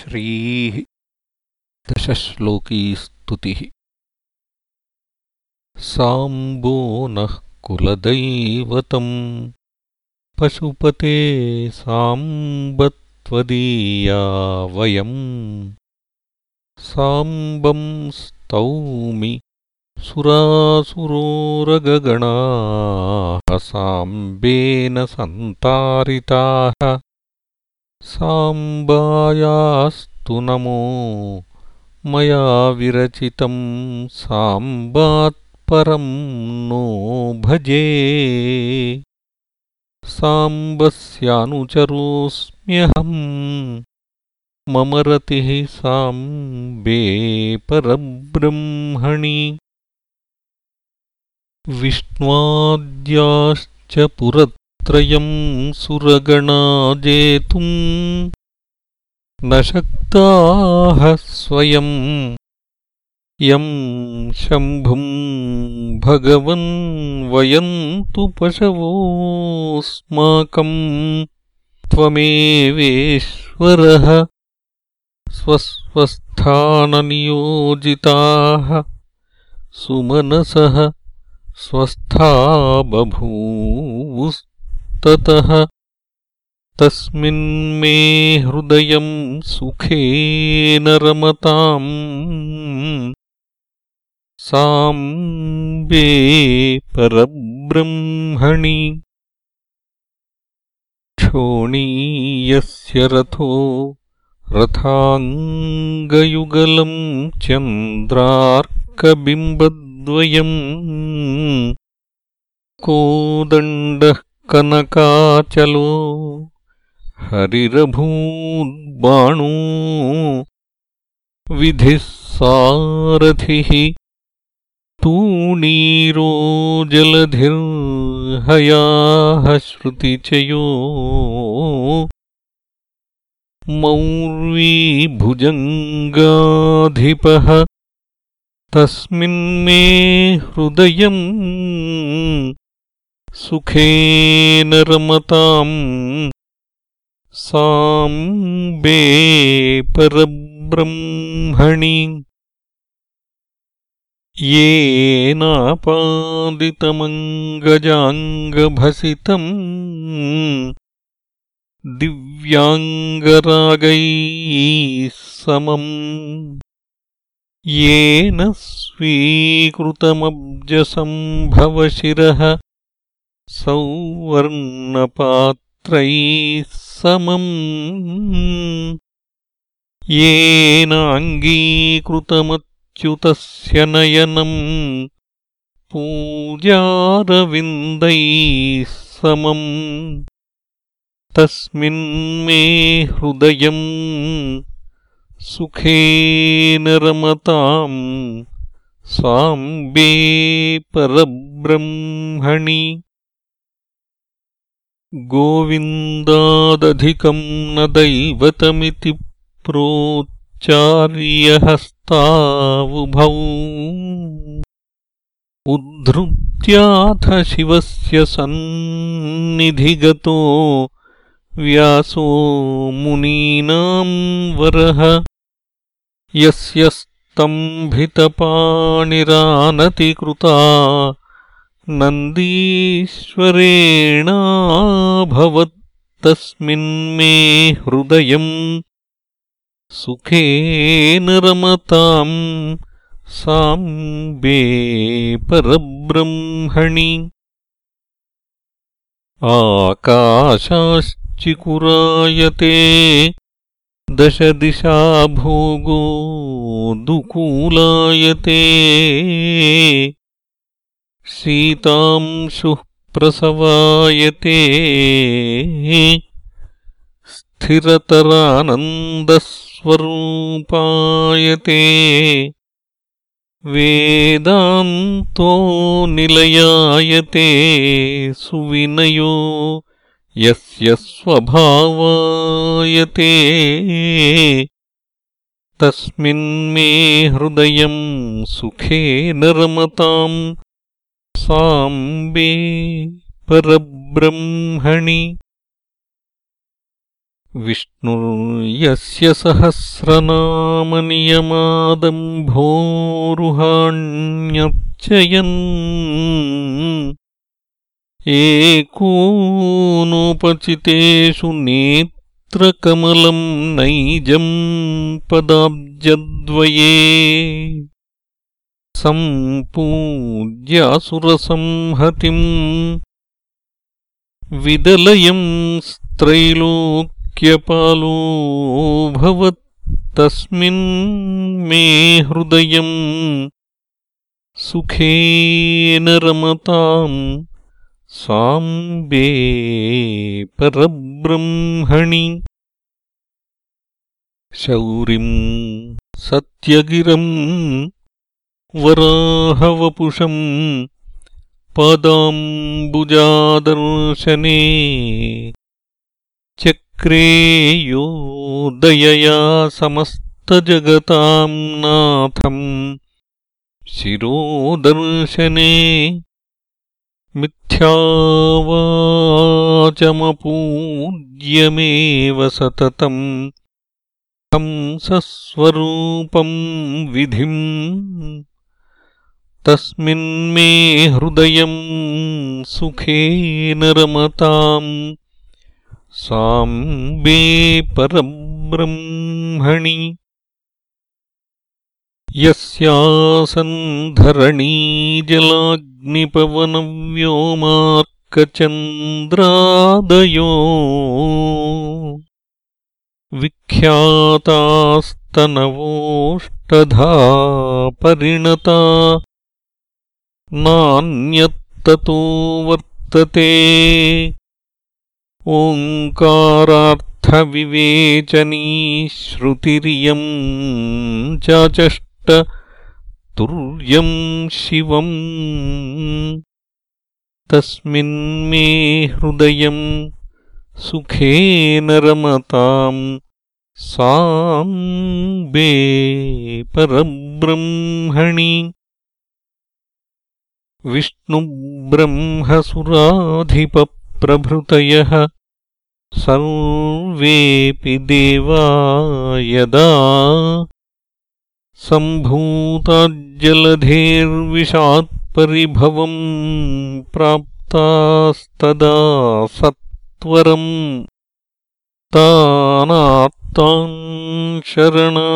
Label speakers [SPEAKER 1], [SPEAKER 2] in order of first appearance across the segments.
[SPEAKER 1] श्रीः दशश्लोकीस्तुतिः साम्बो नः कुलदैवतम् पशुपते साम्बत्वदीया वयम्। साम्बं स्तौमि सुरासुरोरगगणाः साम्बेन सन्तारिताः साम्बायास्तु नमो। मया विरचितं साम्बात्परं नो भजे। साम्बस्यानुचरोऽस्म्यहम् मम रतिः साम्बे परब्रह्मणि। विष्ण्वाद्याश्च पुरत्रयम् सुरगणा जेतुम् न शक्ताः स्वयम् यम् शम्भुम् भगवन् वयम् तु पशवोऽस्माकम् त्वमेवेश्वरः स्वस्वस्थाननियोजिताः। सुमनसः स्वस्था बभूवुस्ततः तस्मिन्मे हृदयम् सुखेन रमताम् साम्बे परब्रह्मणि। क्षोणीयस्य रथो रथाङ्गयुगलम् चन्द्रार्कबिम्बद्वयम्। कोदण्डः कनकाचलो हरिरभूद्बाणो विधिः सारथिः तूणीरो जलधिर्हयाः श्रुतिचयो। मौर्वीभुजङ्गाधिपः तस्मिन्मे हृदयम् सुखेन रमताम् साम्बे परब्रह्मणि। येनापादितमङ्गजाङ्गभसितम् दिव्याङ्गरागैः समम्। येन स्वीकृतमब्जसम्भवशिरः सौवर्णपात्रैः समम् येनाङ्गीकृतमच्युतस्य नयनम् पूजारविन्दैः समम् तस्मिन्मे हृदयम् सुखेन रमताम् साम्बे परब्रह्मणि गोविन्दादधिकम् न दैवतमिति प्रोच्चार्यहस्तावुभौ। उद्धृत्याथ शिवस्य सन्निधिगतो व्यासो मुनीनाम् वरः। यस्य स्तम्भितपाणिरानतिकृता नन्दीश्वरेणाभवत्तस्मिन्मे हृदयम् सुखेन रमताम् साम्बे परब्रह्मणि। आकाशाश्चिकुरायते दशदिशा भोगो दुकूलायते शीतांशुः प्रसवायते स्थिरतरानन्दस्वरूपायते। वेदान्तो निलयायते। सुविनयो यस्य स्वभावायते। तस्मिन्मे हृदयम् सुखेन रमताम् साम्बे परब्रह्मणि। विष्णुर्यस्य सहस्रनामनियमादम्भोरुहाण्यर्चयन् एकोनोपचितेषु नेत्रकमलं नैजम् पदाब्जद्वये सम्पूज्यासुरसंहतिम् विदलयम् त्रैलोक्यपालोऽभवत्तस्मिन् मे हृदयम् सुखेन रमताम् साम्बे परब्रह्मणि। शौरिम् सत्यगिरम् वराहवपुषम् पादाम्बुजादर्शने चक्रेयोदयया समस्तजगताम् नाथम् शिरोदर्शने मिथ्यावाचमपूज्यमेव सततम् हंसस्वरूपम् विधिम् तस्मिन्मे हृदयम् सुखेन रमताम् साम्बे परब्रह्मणि। यस्यासन्धरणीजलाग्निपवनव्योमार्कचन्द्रादयो विख्यातास्तनवोष्टधा परिणता नान्यत्ततो वर्तते। ओङ्कारार्थविवेचनी श्रुतिरियम् चाचष्ट तुर्यम् शिवम् तस्मिन्मे हृदयम् सुखेन रमताम् साम्बे परब्रह्मणि विष्णुब्रह्मसुराधिपप्रभृतयः सर्वेऽपि देवा यदा सम्भूताज्जलधेर्विषात्परिभवम् प्राप्तास्तदा सत्वरम् तानात्तान् शरणागतानिति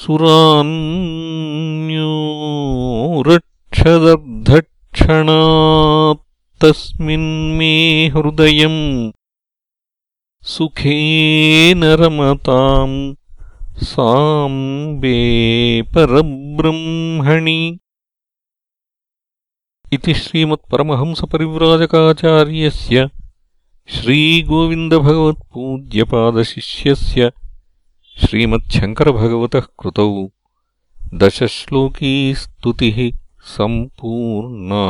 [SPEAKER 1] सुरान्यो रक्षदर्धक्षणात्तस्मिन्मे हृदयम् सुखेन रमताम् साम्बे परब्रह्मणि। इति श्रीमत्परमहंसपरिव्राजकाचार्यस्य श्रीगोविन्दभगवत्पूज्यपादशिष्यस्य श्रीमच्छङ्करभगवतः कृतौ दशश्लोकी स्तुतिः सम्पूर्णा।